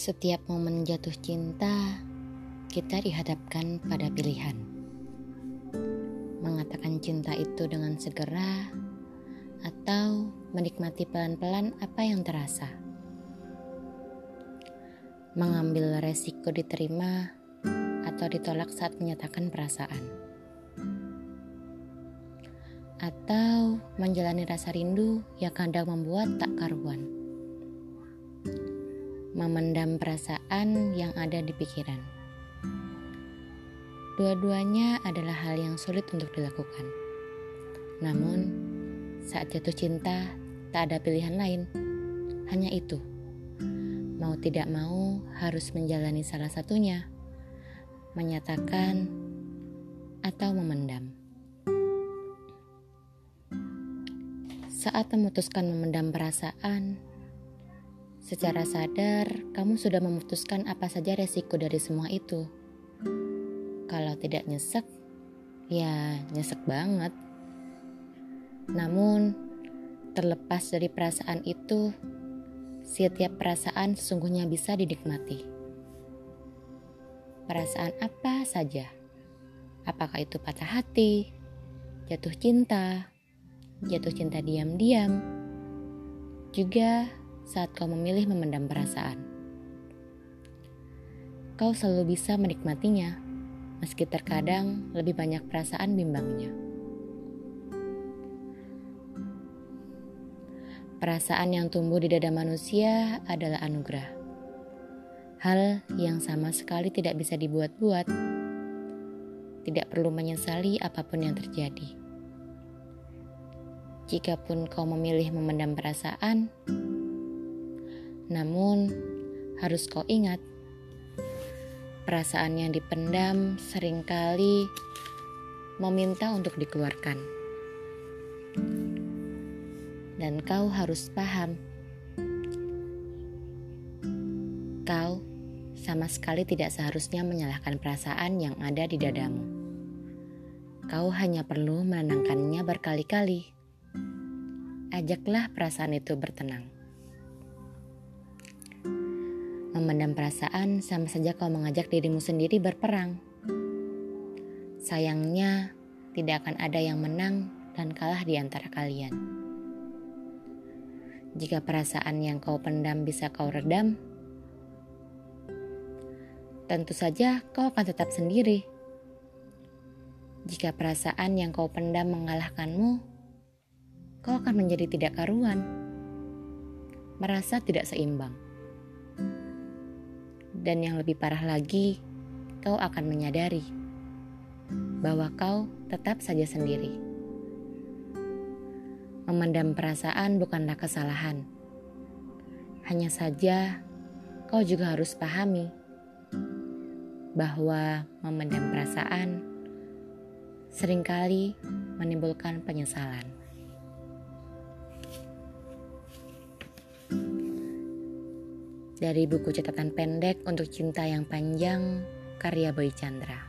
Setiap momen jatuh cinta, kita dihadapkan pada pilihan. Mengatakan cinta itu dengan segera, atau menikmati pelan-pelan apa yang terasa. Mengambil resiko diterima, atau ditolak saat menyatakan perasaan. Atau menjalani rasa rindu yang kadang membuat tak karuan memendam perasaan yang ada di pikiran. Dua-duanya adalah hal yang sulit untuk dilakukan. Namun, saat jatuh cinta, tak ada pilihan lain. Hanya itu. Mau tidak mau harus menjalani salah satunya. Menyatakan atau memendam. Saat memutuskan memendam perasaan, Secara sadar, kamu sudah memutuskan apa saja resiko dari semua itu. Kalau tidak nyesek, ya nyesek banget. Namun, terlepas dari perasaan itu, setiap perasaan sesungguhnya bisa dinikmati. Perasaan apa saja, apakah itu patah hati, jatuh cinta, jatuh cinta diam-diam, juga saat kau memilih memendam perasaan. Kau selalu bisa menikmatinya, meski terkadang lebih banyak perasaan bimbangnya. Perasaan yang tumbuh di dada manusia adalah anugerah. Hal yang sama sekali tidak bisa dibuat-buat. Tidak perlu menyesali apa pun yang terjadi. Jikapun kau memilih memendam perasaan, namun, harus kau ingat, perasaan yang dipendam sering kali meminta untuk dikeluarkan. Dan kau harus paham, kau sama sekali tidak seharusnya menyalahkan perasaan yang ada di dadamu. Kau hanya perlu menenangkannya berkali-kali. Ajaklah perasaan itu bertenang. Memendam perasaan sama saja kau mengajak dirimu sendiri berperang. Sayangnya, tidak akan ada yang menang dan kalah di antara kalian. Jika perasaan yang kau pendam bisa kau redam, tentu saja kau akan tetap sendiri. Jika perasaan yang kau pendam mengalahkanmu, kau akan menjadi tidak karuan, merasa tidak seimbang. Dan yang lebih parah lagi, kau akan menyadari bahwa kau tetap saja sendiri. Memendam perasaan bukanlah kesalahan. Hanya saja kau juga harus pahami bahwa memendam perasaan sering kali menimbulkan penyesalan. Dari buku catatan pendek untuk cinta yang panjang karya Boy Chandra.